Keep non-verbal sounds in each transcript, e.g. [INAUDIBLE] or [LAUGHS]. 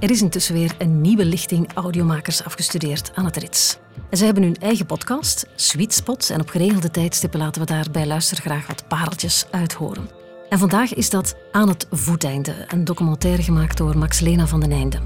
Er is intussen weer een nieuwe lichting audiomakers afgestudeerd aan het RITS. En ze hebben hun eigen podcast, Sweet Spot, en op geregelde tijdstippen laten we daar bij Luister graag wat pareltjes uithoren. En vandaag is dat Aan het voeteinde, een documentaire gemaakt door Max Lena van den Einde.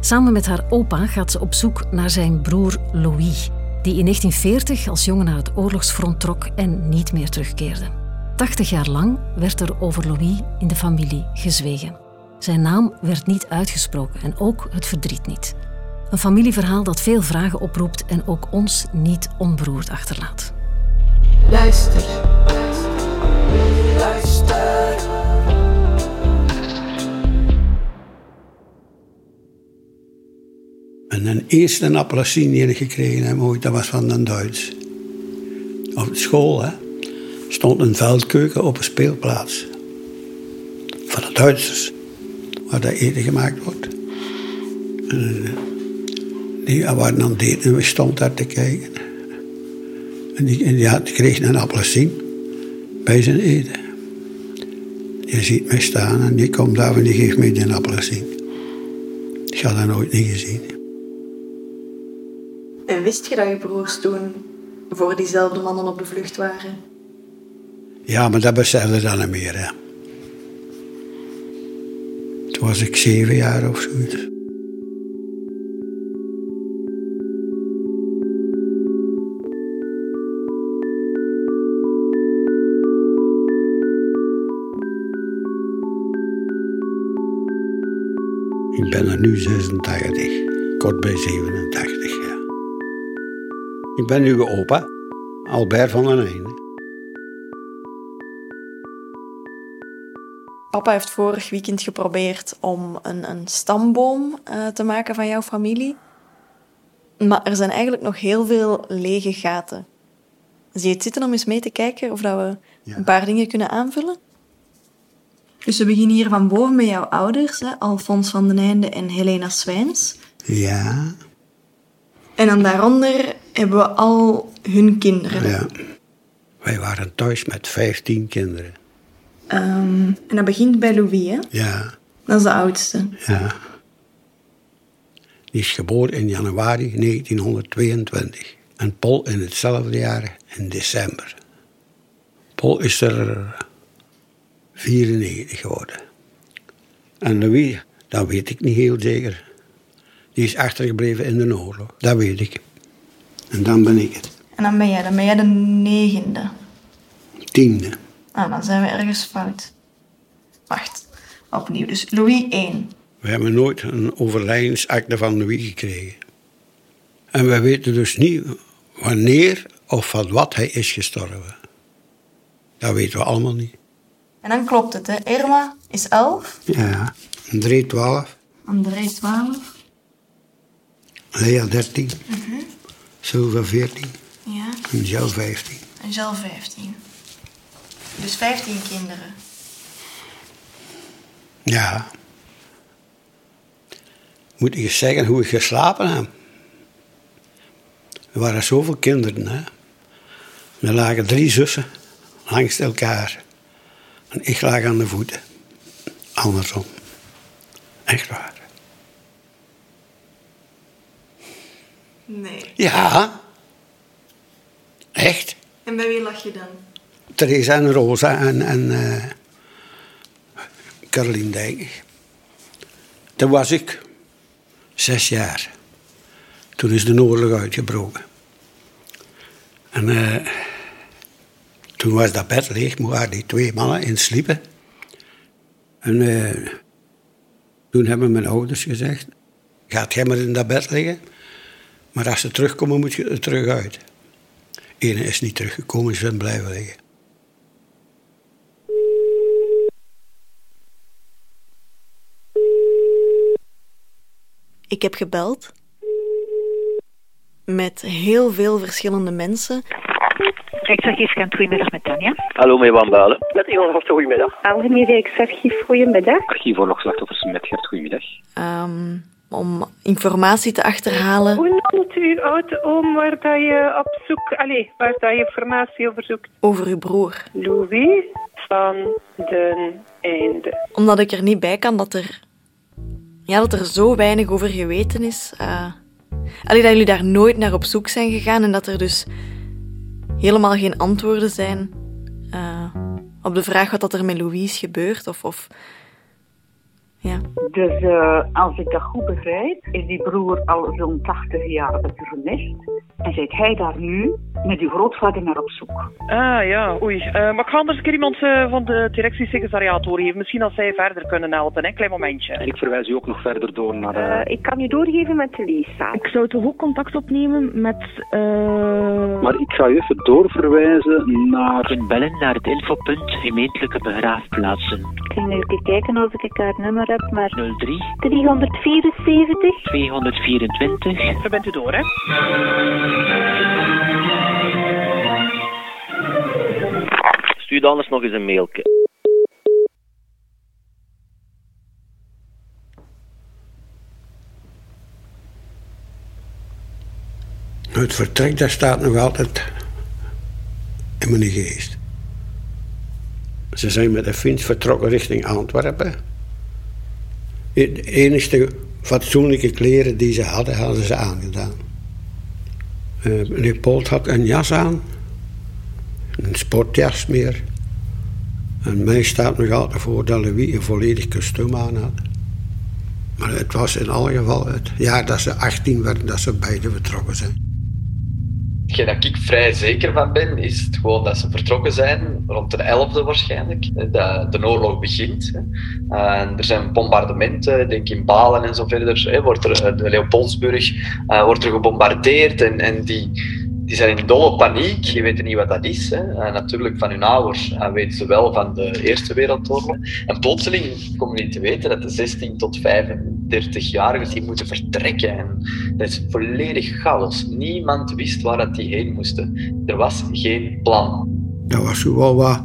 Samen met haar opa gaat ze op zoek naar zijn broer Louis, die in 1940 als jongen naar het oorlogsfront trok en niet meer terugkeerde. 80 jaar lang werd er over Louis in de familie gezwegen. Zijn naam werd niet uitgesproken en ook het verdriet niet. Een familieverhaal dat veel vragen oproept en ook ons niet onberoerd achterlaat. Luister. Luister. En een eerste appelsien die ik gekregen heb ooit, dat was van een Duits. Op school hè, stond een veldkeuken op een speelplaats. Van de Duitsers, waar dat eten gemaakt wordt. En, eh, die waren eten en we stonden daar te kijken. En die, en die had, kreeg een appelsien bij zijn eten. Je ziet mij staan en die komt daar en die geeft mij een appelsien. Ik had dat nooit niet gezien. En wist je dat je broers toen voor diezelfde mannen op de vlucht waren? Ja, maar dat besefte dan niet meer. Hè. Was ik zeven jaar of zoiets. Ik ben er nu 86, kort bij 87 jaar. Ik ben uw opa, Albert van den Einde. Papa heeft vorig weekend geprobeerd om een, een stamboom uh, te maken van jouw familie. Maar er zijn eigenlijk nog heel veel lege gaten. Zie je het zitten om eens mee te kijken of dat we Ja. een paar dingen kunnen aanvullen? Dus we beginnen hier van boven bij jouw ouders, hè, Alfons van den Einde en Helena Swijns. Ja, En dan daaronder hebben we al hun kinderen. ja. Wij waren thuis met 15 kinderen. Ehm, en dat begint bij Louis, hè? Ja, Dat is de oudste. ja. Die is geboren in januari 1922. En Paul in hetzelfde jaar in december. Paul is er 94 geworden. En Louis, dat weet ik niet heel zeker. Die is achtergebleven in de oorlog. Dat weet ik. En dan ben ik het. En dan ben jij, dan ben jij de negende. Tiende. Ah, dan zijn we ergens fout. Wacht, opnieuw. Dus Louis 1. We hebben nooit een overlijdensakte van Louis gekregen. En we weten dus niet wanneer of van wat hij is gestorven. Dat weten we allemaal niet. En dan klopt het, hè. Irma is 11, Ja, André 12, André 12. Lea 13, Silva 14 Ja, en Jel 15. en Jel 15. Dus 15 kinderen. Ja. Moet ik eens zeggen hoe ik geslapen heb? Er waren zoveel kinderen. Hè? Er lagen drie zussen langs elkaar. En ik lag aan de voeten. Andersom. Echt waar. Nee. Ja. Echt. En bij wie lag je dan? Theresa en Rosa en, en eh Caroline Dijk. Toen was ik zes jaar. Toen is de oorlog uitgebroken. En eh, toen was dat bed leeg, maar die twee mannen in sliepen. En eh, toen hebben mijn ouders gezegd, gaat jij maar in dat bed liggen. Maar als ze terugkomen, moet je er terug uit. Ene is niet teruggekomen, ze zijn blijven liggen. Ik heb gebeld. Met heel veel verschillende mensen. Rechtsarchiefkant, goedemiddag met Tanja. Hallo, met Van Balen. Met Ivan Horsten, goedemiddag. Algemeen Rechtsarchief, goedemiddag. Archief oorlogsslachtoffers met Gert, goedemiddag. ehm, om informatie te achterhalen Hoe noemt u oud oom waar dat je op zoek, allez, waar dat je informatie over zoekt? over uw broer. Louis van den Einde. Omdat ik er niet bij kan dat er Ja, dat er zo weinig over geweten is. Uh, allee, dat jullie daar nooit naar op zoek zijn gegaan en dat er dus helemaal geen antwoorden zijn uh, op de vraag wat dat er met Louise gebeurt. Of, of ja. Dus uh, als ik dat goed begrijp, is die broer al zo'n 80 jaar vermist. En zit hij daar nu met uw grootvader naar op zoek. Ah ja, oei. Uh, maar ik ga anders een keer iemand uh, van de directiesecretariaat doorgeven. Misschien als zij verder kunnen helpen. Een klein momentje. En ik verwijs u ook nog verder door naar... Uh... ik kan u doorgeven met Lisa. Ik zou toch ook contact opnemen met... Maar ik ga u even doorverwijzen naar... Je kunt bellen naar het infopunt gemeentelijke begraafplaatsen. Ik ga even kijken als ik haar nummer heb, maar... 03 374 224 Zo bent u door, hè? Stuur dan eens nog eens een mailje. Het vertrek, dat staat nog altijd in mijn geest. Ze zijn met de fiets vertrokken richting Antwerpen. De enige fatsoenlijke kleren die ze hadden, hadden ze aangedaan. Uh, Polt had een jas aan, een sportjas meer. En mij staat nog altijd voor dat Louis een volledig kostuum aan had. Maar het was in alle geval het jaar dat ze 18 werden, dat ze beide vertrokken zijn. Dat ik vrij zeker van ben, is het gewoon dat ze vertrokken zijn, rond de 11e waarschijnlijk, dat de oorlog begint. En er zijn bombardementen, denk in Balen en zo verder, wordt er, de Leopoldsburg wordt er gebombardeerd en, en die, die zijn in dolle paniek. Je weet niet wat dat is. Hè. En natuurlijk van hun ouders en weten ze wel van de Eerste Wereldoorlog. En plotseling komen die te weten dat de 16 tot 35-jarigen die moeten vertrekken. En dat is volledig chaos. Niemand wist waar dat die heen moesten. Er was geen plan. Dat was zo wel wat,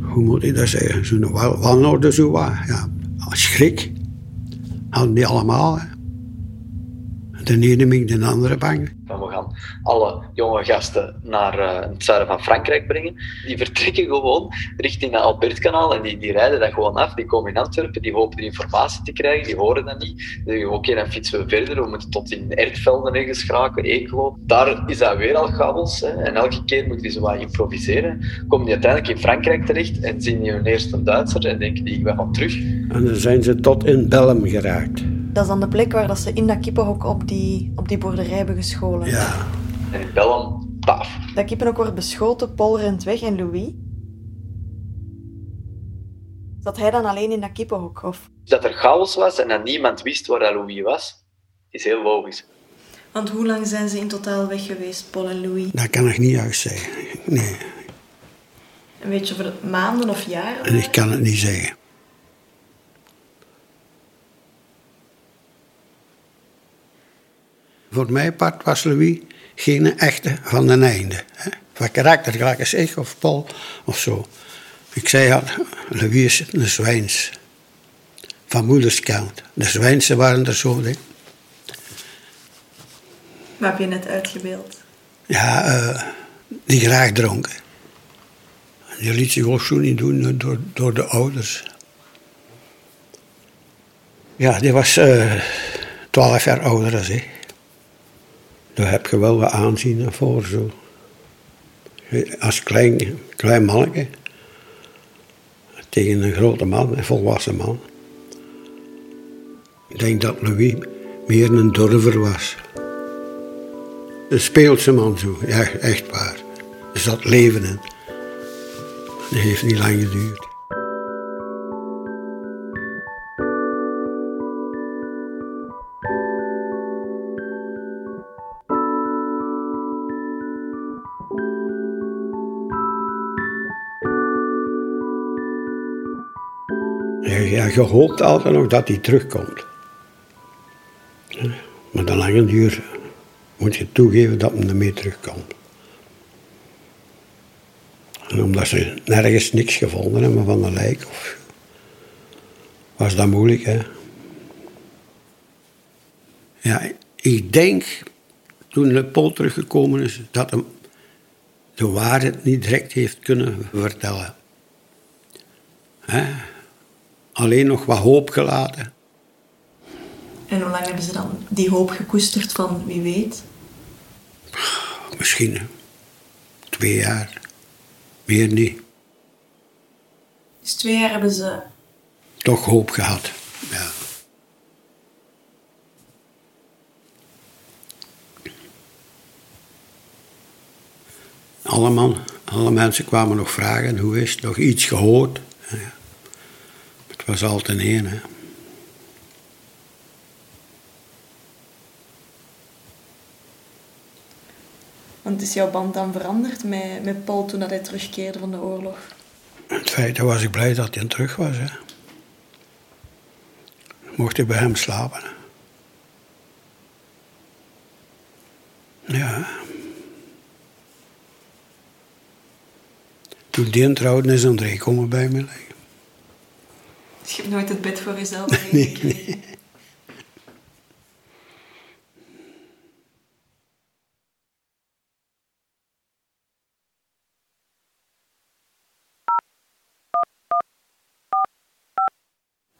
hoe moet ik dat zeggen, zo'n wanorde zo wat, ja, schrik. Hadden die allemaal. De ene de andere bang. We gaan alle jonge gasten naar uh, het zuiden van Frankrijk brengen. Die vertrekken gewoon richting het Albertkanaal en die, die rijden dat gewoon af. Die komen in Antwerpen, die hopen de informatie te krijgen, die horen dat niet. Die oké, okay, dan fietsen we verder. We moeten tot in Ertvelden ergens geraken, Eeklo. Daar is dat weer al chaos. Hè. En elke keer moeten die zo wat improviseren. Komen die uiteindelijk in Frankrijk terecht en zien die hun eerste Duitser en denken die, we gaan terug. En dan zijn ze tot in Belm geraakt. Dat is dan de plek waar dat ze in dat kippenhok op die, op die boerderij hebben gescholen. Ja. En in Belm, paf. Dat kippenhok wordt beschoten, Paul rent weg en Louis. Zat hij dan alleen in dat kippenhok? Of? Dat er chaos was en dat niemand wist waar dat Louis was, is heel logisch. Want hoe lang zijn ze in totaal weg geweest, Paul en Louis? Dat kan ik niet juist zeggen. Nee. En weet je of het maanden of jaren? En ik kan het niet zeggen. Voor mijn part was Louis geen echte van den einde. Hè? Van karakter gelijk als ik of Paul of zo. Ik zei al, Louis is een Zwijns. Van moederskant. De Zwijnse waren er zo. Hè? Wat heb je net uitgebeeld? Ja, uh, die graag dronken. Die liet zich ook zo niet doen door, door de ouders. Ja, die was uh, twaalf jaar ouder dan ik. Daar heb je wel wat aanzien voor zo. Als klein, klein manneke. Tegen een grote man, een volwassen man. Ik denk dat Louis meer een durver was. Een speelse man zo, ja, echt waar. Er zat leven in. Dat heeft niet lang geduurd. Ja, je hoopt altijd nog dat hij terugkomt. Maar de lange duur moet je toegeven dat hij ermee terugkomt. En omdat ze nergens niks gevonden hebben van een lijk, of, was dat moeilijk. Hè? Ja, ik denk, toen de Paul teruggekomen is, dat hem de waarheid niet direct heeft kunnen vertellen. Hè? Alleen nog wat hoop gelaten. En hoe lang hebben ze dan die hoop gekoesterd van wie weet? Misschien twee jaar. Meer niet. Dus twee jaar hebben ze Toch hoop gehad. Ja. Alle, man, alle mensen kwamen nog vragen, hoe is het, nog iets gehoord? Ja. Het was altijd één, hè. Want is jouw band dan veranderd met, met Paul toen dat hij terugkeerde van de oorlog? In feite was ik blij dat hij terug was, hè. Mocht ik bij hem slapen. Ja. Toen die trouwde is André komen bij me liggen. Je hebt nooit het bed voor jezelf alleen gekregen?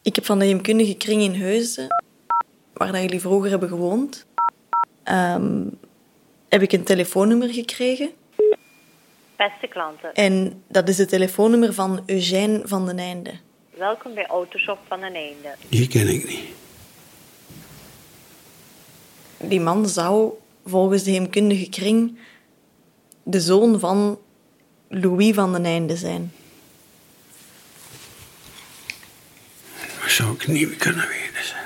Ik heb van de heemkundige kring in Heusden, waar dat jullie vroeger hebben gewoond, ehm, heb ik een telefoonnummer gekregen. Beste klanten, En dat is het telefoonnummer van Eugène van den Einde. Welkom bij Autoshop van den Einde. Die ken ik niet. Die man zou volgens de heemkundige kring de zoon van Louis van den Einde zijn. Dat zou ik niet kunnen weten.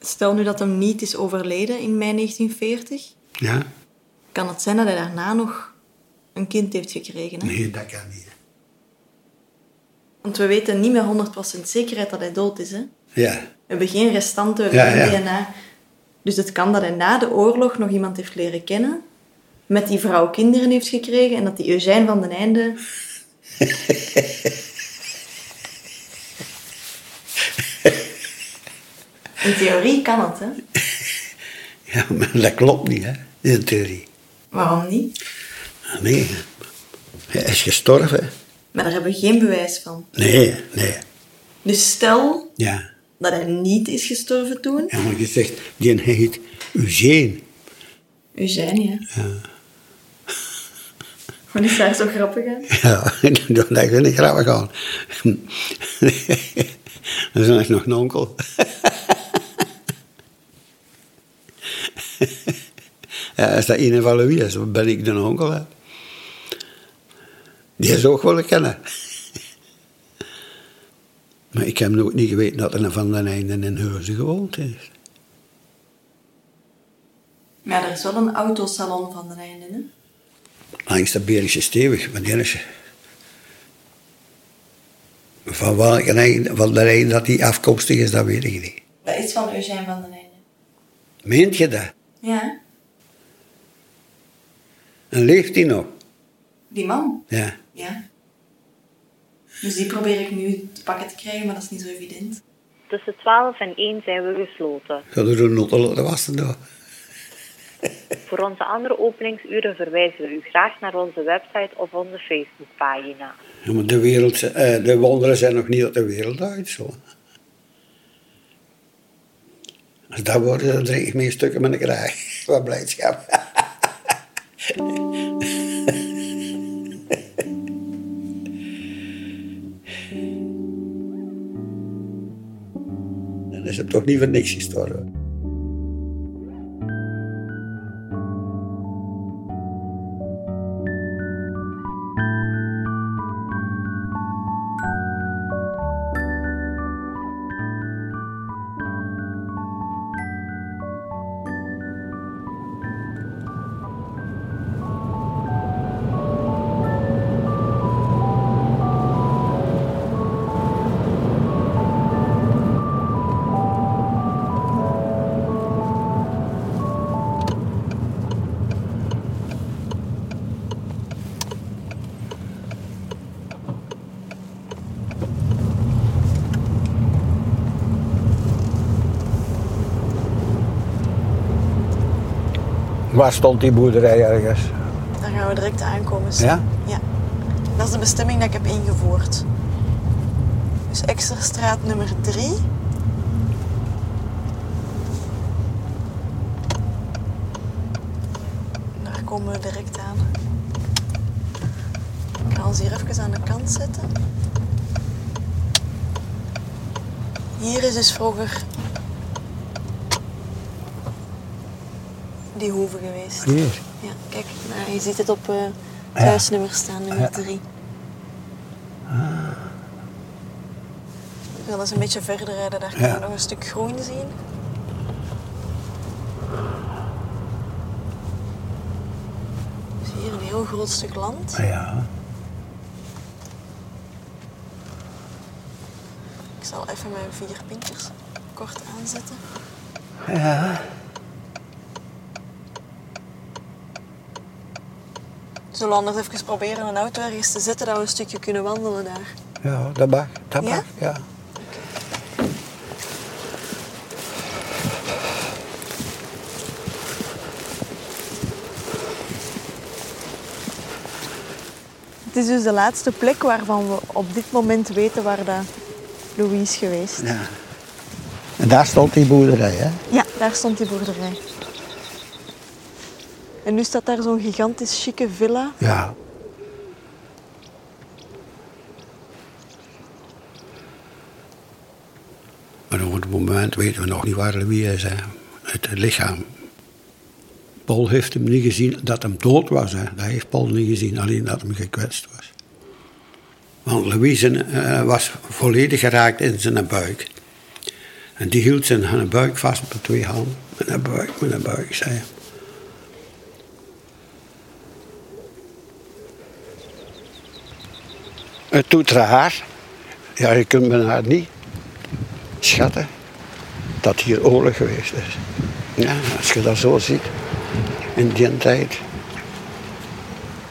Stel nu dat hem niet is overleden in mei 1940, Ja? kan het zijn dat hij daarna nog een kind heeft gekregen. Hè? Nee, dat kan niet. Want we weten niet met 100% zekerheid dat hij dood is. Hè? Ja. We hebben geen restanten, Ja, ja. DNA. Dus het kan dat hij na de oorlog nog iemand heeft leren kennen, met die vrouw kinderen heeft gekregen en dat die Eugène van den Einde... [LAUGHS] In theorie kan het, hè? Ja, maar dat klopt niet, hè, in theorie. Waarom niet? Nee, hij is gestorven. Maar daar hebben we geen bewijs van. Nee, nee. Dus stel Ja, dat hij niet is gestorven toen. en wat je zegt, die heet Eugène. Eugène, ja. Wat [LAUGHS] is daar zo grappig aan? Ja, [LAUGHS] dat vind ik grappig aan. [LAUGHS] Dat is echt nog een onkel. Ja, als dat een van Louis is, dan ben ik de onkel. Hè. Die is ook wel kennen. [LAUGHS] Maar ik heb nooit niet geweten dat er van den einde in Heusden gewoond heeft. Maar er is wel een autosalon van den einde, hè? Langs de Berische Stevig, maar die is... Van welke eind, van de eind dat die afkomstig is, dat weet ik niet. Dat is van Eugène van den einde. Meent je dat? Ja, En leeft hij nog? die man. Ja. Ja. Dus die probeer ik nu te pakken te krijgen, maar dat is niet zo evident. Tussen 12 en 1 zijn we gesloten. Ga er een notte laten wassen door. Voor onze andere openingsuren verwijzen we u graag naar onze website of onze Facebookpagina. Ja, maar de, wereld, eh, de wonderen zijn nog niet uit de wereld uit. Zo. Als dat wordt, dan drink ik meer stukken met een kraag. [LAUGHS] Wat blijdschap. [LAUGHS] Dan is het toch niet voor niks gestorven. Waar stond die boerderij ergens? Daar gaan we direct aankomen. Ja? Ja. Dat is de bestemming dat ik heb ingevoerd. Dus Exerstraat nummer 3. Daar komen we direct aan. Ik ga ons hier even aan de kant zetten. Hier is dus vroeger die hoeve geweest. Hier. Ja, kijk, nou, je ziet het op eh het huisnummer staan, nummer Ja. 3. Ik wil eens een beetje verder rijden, daar kan je nog een stuk groen zien. Hier een heel groot stuk land. Ja. Ik zal even mijn vier pinkers kort aanzetten. Ja. Zullen we anders even proberen een auto ergens te zetten dat we een stukje kunnen wandelen daar? Ja, dat mag. Dat Ja? mag, ja. Het is dus de laatste plek waarvan we op dit moment weten waar dat Louis is geweest. ja. En daar stond die boerderij, hè? Ja, daar stond die boerderij. En nu staat daar zo'n gigantisch chique villa. Ja. Maar op het moment weten we nog niet waar Louis is, hè. Het lichaam. Paul heeft hem niet gezien dat hem dood was, hè. Dat heeft Paul niet gezien, alleen dat hem gekwetst was. Want Louise eh, was volledig geraakt in zijn buik. En die hield zijn buik vast met twee handen. Met een buik, met een buik, zei hij. Het doet raar. Ja, je kunt me haar niet schatten dat hier oorlog geweest is. Ja, als je dat zo ziet, in die tijd.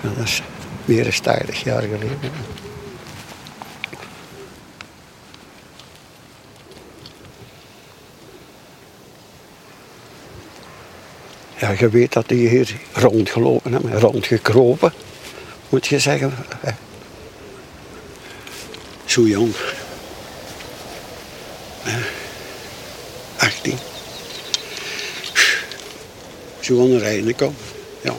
Dat is meer dan 80 jaar geleden. Ja, je weet dat die hier rondgelopen hebben, rondgekropen, moet je zeggen. Zo jong. Ja. 18. Zo aan de rijden komen. Ja.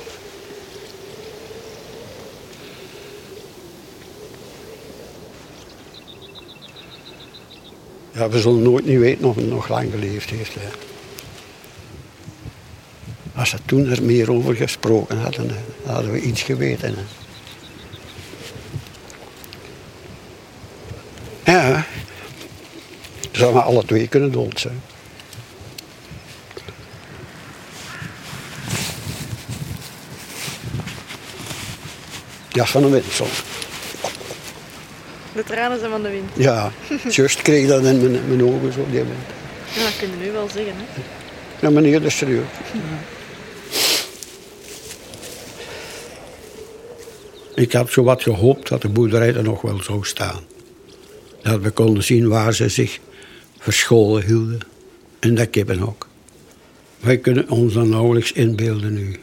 Ja, we zullen nooit niet weten of hij nog lang geleefd heeft. Hè. Als ze toen er meer over gesproken hadden, hadden we iets geweten. Hè. Ja, zou maar alle twee kunnen dood zijn. Ja, van de windsel. De tranen zijn van de wind. Ja, juist kreeg ik dat in mijn, mijn ogen zo. Die moment. Ja, dat kun je nu wel zeggen. Hè? Ja, meneer, dat is serieus. Ik had zo wat gehoopt dat de boerderij er nog wel zou staan. Dat we konden zien waar ze zich verscholen hielden. In dat kippenhok. Wij kunnen ons dan nauwelijks inbeelden nu.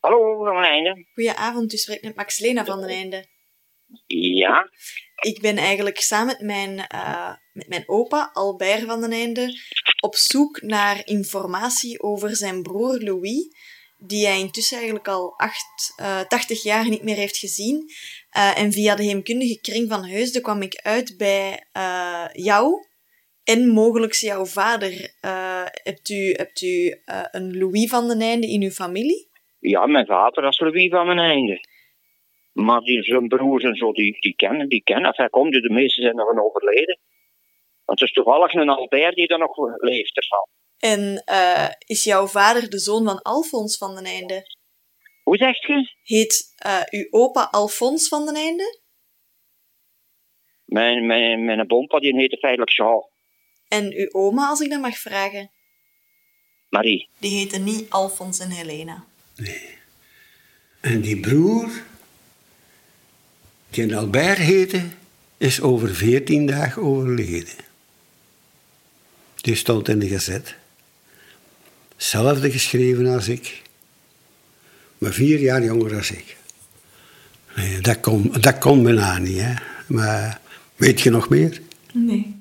Hallo, van mijn einde. Goedenavond, u spreekt met Max Lena van den Einde. Ja, Ik ben eigenlijk samen met mijn, eh, met mijn opa, Albert van den Einde, op zoek naar informatie over zijn broer Louis, die hij intussen eigenlijk al acht, eh, 80 jaar niet meer heeft gezien. Eh, en via de heemkundige kring van Heusden kwam ik uit bij jou en mogelijk jouw vader. Hebt u, hebt u een Louis van den Einde in uw familie? Ja, mijn vader was Louis van mijn einde. Maar die, zijn broers en zo, die, die kennen, die kennen. Enfin, komt, de meeste zijn nog overleden. Want het is toevallig een Albert die er nog leeft ervan. En eh, is jouw vader de zoon van Alfons van den Einde? Hoe zegt je? Heet eh, uw opa Alfons van den Einde? Mijn, mijn, mijn bompa die heette feitelijk Jean. En uw oma, als ik dat mag vragen? Marie. Die heten niet Alfons en Helena. En die broer, die Albert heette, is over veertien dagen overleden. Die stond in de gezet. Hetzelfde geschreven als ik. Maar vier jaar jonger als ik. Nee, dat kon, dat kon bijna niet. Hè. Maar weet je nog meer? Nee.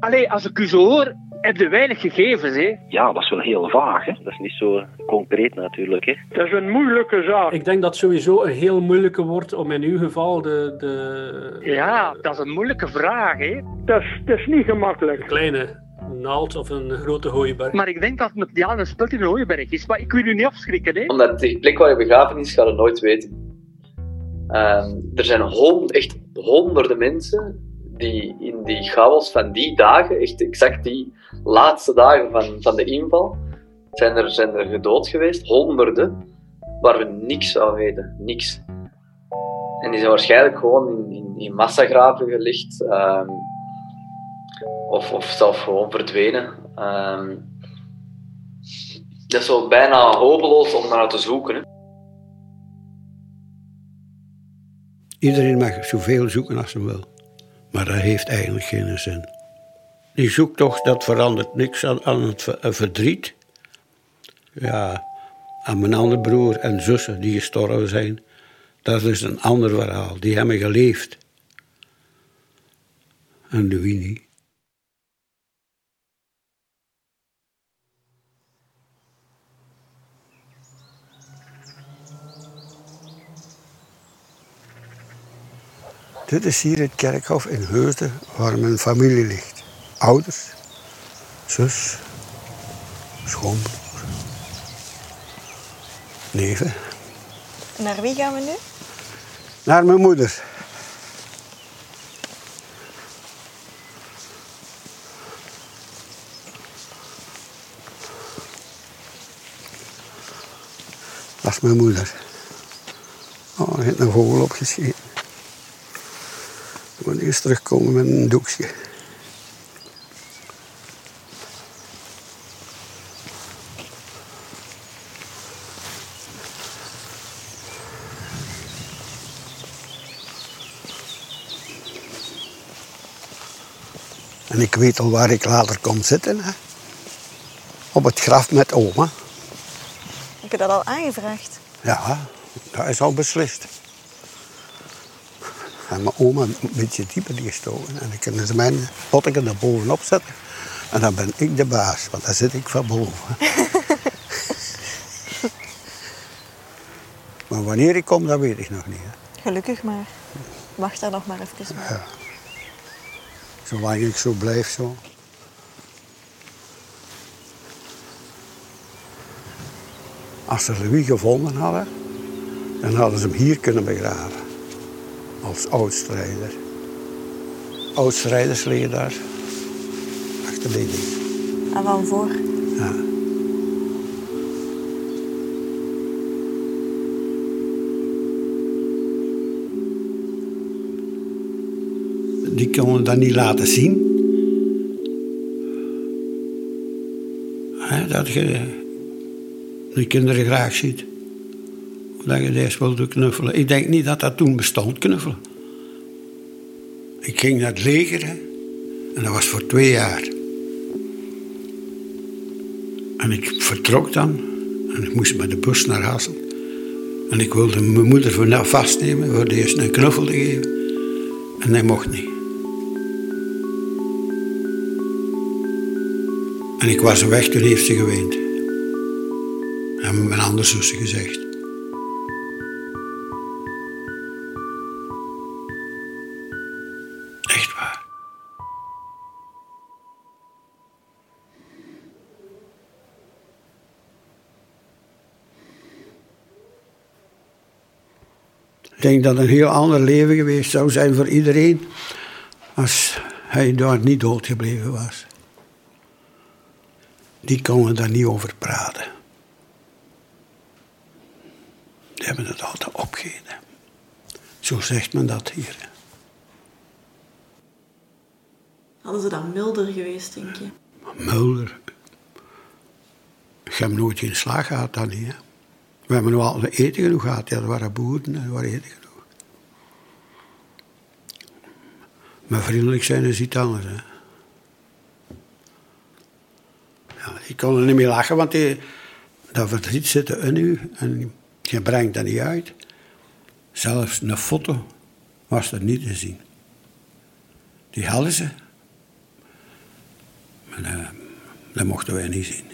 Allee, als ik u zo hoor, heb je weinig gegevens, hè? Ja, dat is wel heel vaag. Hè? Dat is niet zo concreet natuurlijk. Hè? Dat is een moeilijke zaak. Ik denk dat het sowieso een heel moeilijke wordt om in uw geval de... de Ja, dat is een moeilijke vraag, hè? Dat is, dat is niet gemakkelijk. Een kleine naald of een grote hooiberg. Maar ik denk dat het met ja, een speld in een hooiberg is. Maar ik wil u niet afschrikken, hè? Omdat die plek waar je begraven is, ga je nooit weten. Ehm, er zijn hond, echt honderden mensen die in die chaos van die dagen, echt exact die laatste dagen van, van de inval, zijn er, er gedood geweest, honderden, waar we niks van weten, niks. En die zijn waarschijnlijk gewoon in, in, massagraven gelegd, ehm, of, of zelf gewoon verdwenen. Ehm, dat is zo bijna hopeloos om naar te zoeken. Iedereen mag zoveel zoeken als hij wil. Maar dat heeft eigenlijk geen zin. Die zoektocht, dat verandert niks aan, aan het eh, verdriet. Ja, aan mijn andere broer en zussen die gestorven zijn. Dat is een ander verhaal. Die hebben geleefd. En Louis niet. Dit is hier het kerkhof in Heusden waar mijn familie ligt. Ouders, zus, schoonbroer, neven. Naar wie gaan we nu? Naar mijn moeder. Dat is mijn moeder. Oh, hij heeft een vogel opgeschieten. Ik moet eerst terugkomen met een doekje. En ik weet al waar ik later kom zitten. Hè. Op het graf met oma. Heb je dat al aangevraagd? Ja, dat is al beslist. En mijn oma een beetje dieper gestoken. En dan kunnen ze mijn potten er bovenop zetten. En dan ben ik de baas, want dan zit ik van boven. [LAUGHS] maar wanneer ik kom, dat weet ik nog niet. Hè. Gelukkig maar. Wacht daar nog maar even mee. Ja. Zolang ik zo blijf, zo. Als ze Louis gevonden hadden, dan hadden ze hem hier kunnen begraven. Als oudstrijder. Oudstrijders liggen daar. Achter die ding. En van voor? Ja. Die konden dat niet laten zien. Hè, dat je de kinderen graag ziet. Dat je deze wilde knuffelen. Ik denk niet dat dat toen bestond, knuffelen. Ik ging naar het leger en dat was voor twee jaar. En ik vertrok dan en ik moest met de bus naar Hassel. En ik wilde mijn moeder voor vastnemen, voor eerst een knuffel te geven. En hij mocht niet. En ik was weg, toen heeft ze geweend. En mijn andere zussen gezegd. Ik denk dat het een heel ander leven geweest zou zijn voor iedereen als hij daar niet doodgebleven was. Die konden daar niet over praten. Die hebben het altijd opgegeten. Zo zegt men dat hier. Hadden ze dan milder geweest, denk je? Mulder. Ik heb nooit geen slag gehad, dan niet. We hebben nog altijd eten genoeg gehad. Ja, er waren boeren en er waren eten genoeg. Maar vriendelijk zijn is iets anders. Ja, ik kon er niet meer lachen, want die, dat verdriet zit in u en je brengt dat niet uit. Zelfs een foto was er niet te zien. Die hadden ze. Maar dat, dat mochten wij niet zien.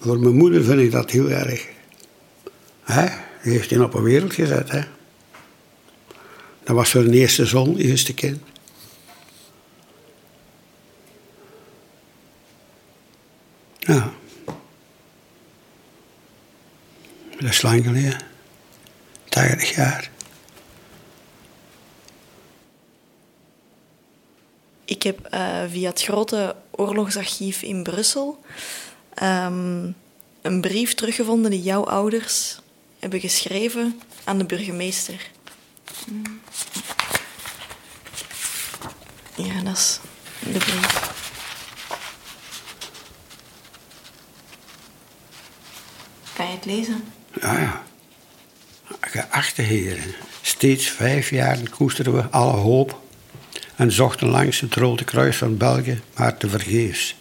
Voor mijn moeder vind ik dat heel erg. Hè? Die heeft hij op een wereld gezet. Dat was haar eerste zoon, eerste kind. Ja. Dat is lang geleden. 80 jaar. Ik heb uh, via het grote oorlogsarchief in Brussel um, een brief teruggevonden die jouw ouders hebben geschreven aan de burgemeester. Ja, dat is de brief. Kan je het lezen? Ja, ja. Geachte heren, steeds vijf jaar koesterden we alle hoop en zochten langs het Rode Kruis van België, maar tevergeefs.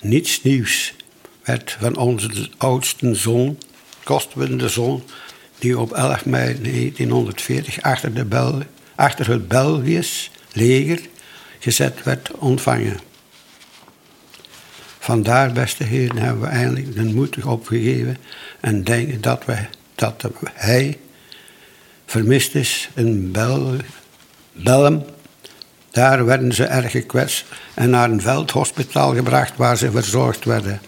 Niets nieuws werd van onze oudste zoon, kostwinende zoon, die op 11 mei 1940 achter, de Bel achter het Belgisch leger gezet werd ontvangen. Vandaar, beste heren, hebben we eindelijk de moed opgegeven en denken dat, we, dat hij vermist is in Bel. Daar werden ze erg gekwetst en naar een veldhospitaal gebracht waar ze verzorgd werden.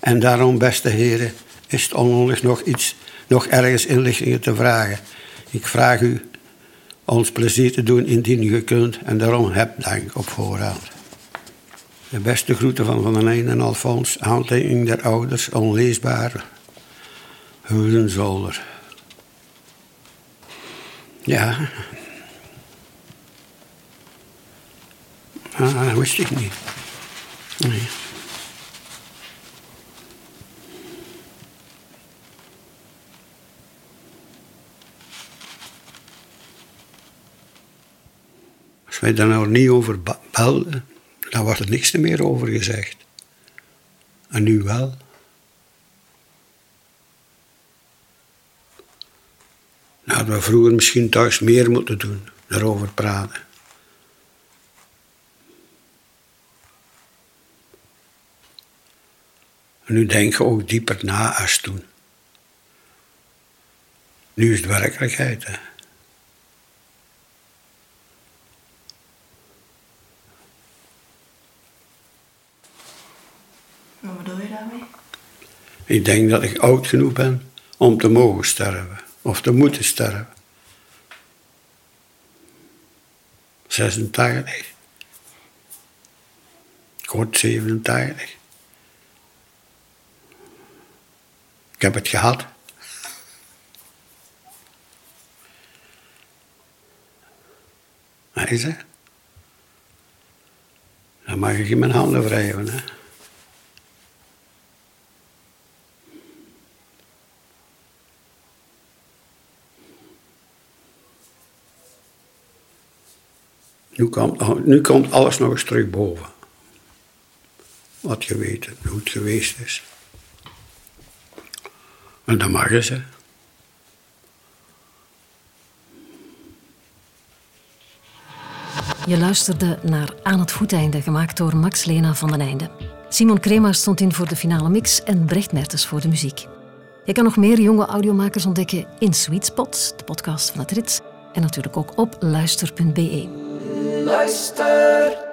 En daarom, beste heren, is het onnodig nog iets, nog ergens inlichtingen te vragen. Ik vraag u ons plezier te doen indien u kunt en daarom heb dank op voorhand. De beste groeten van Van den en Alfons, aantekening der ouders, onleesbaar, Hulen Ja. Ah, dat wist ik niet. Nee. Wij daar nou niet over belden, dan wordt er niks meer over gezegd. En nu wel. Nou hadden we vroeger misschien thuis meer moeten doen, daarover praten. En nu denk je ook dieper na als toen. Nu is het werkelijkheid. Hè. Wat bedoel je daarmee? Ik denk dat ik oud genoeg ben om te mogen sterven. Of te moeten sterven. 86. Ik word 87. Ik heb het gehad. Maar is het? Dan mag ik in mijn handen wrijven. Hè? Nu komt, nu komt alles nog eens terug boven. Wat je weet, hoe het geweest is. En dat mag ze. Je luisterde naar Aan het voeteinde, gemaakt door Max Lena van den Einde. Simon Krema stond in voor de finale mix en Brecht Mertens voor de muziek. Je kan nog meer jonge audiomakers ontdekken in Sweet Spot, de podcast van het Rits, en natuurlijk ook op luister.be. Luister.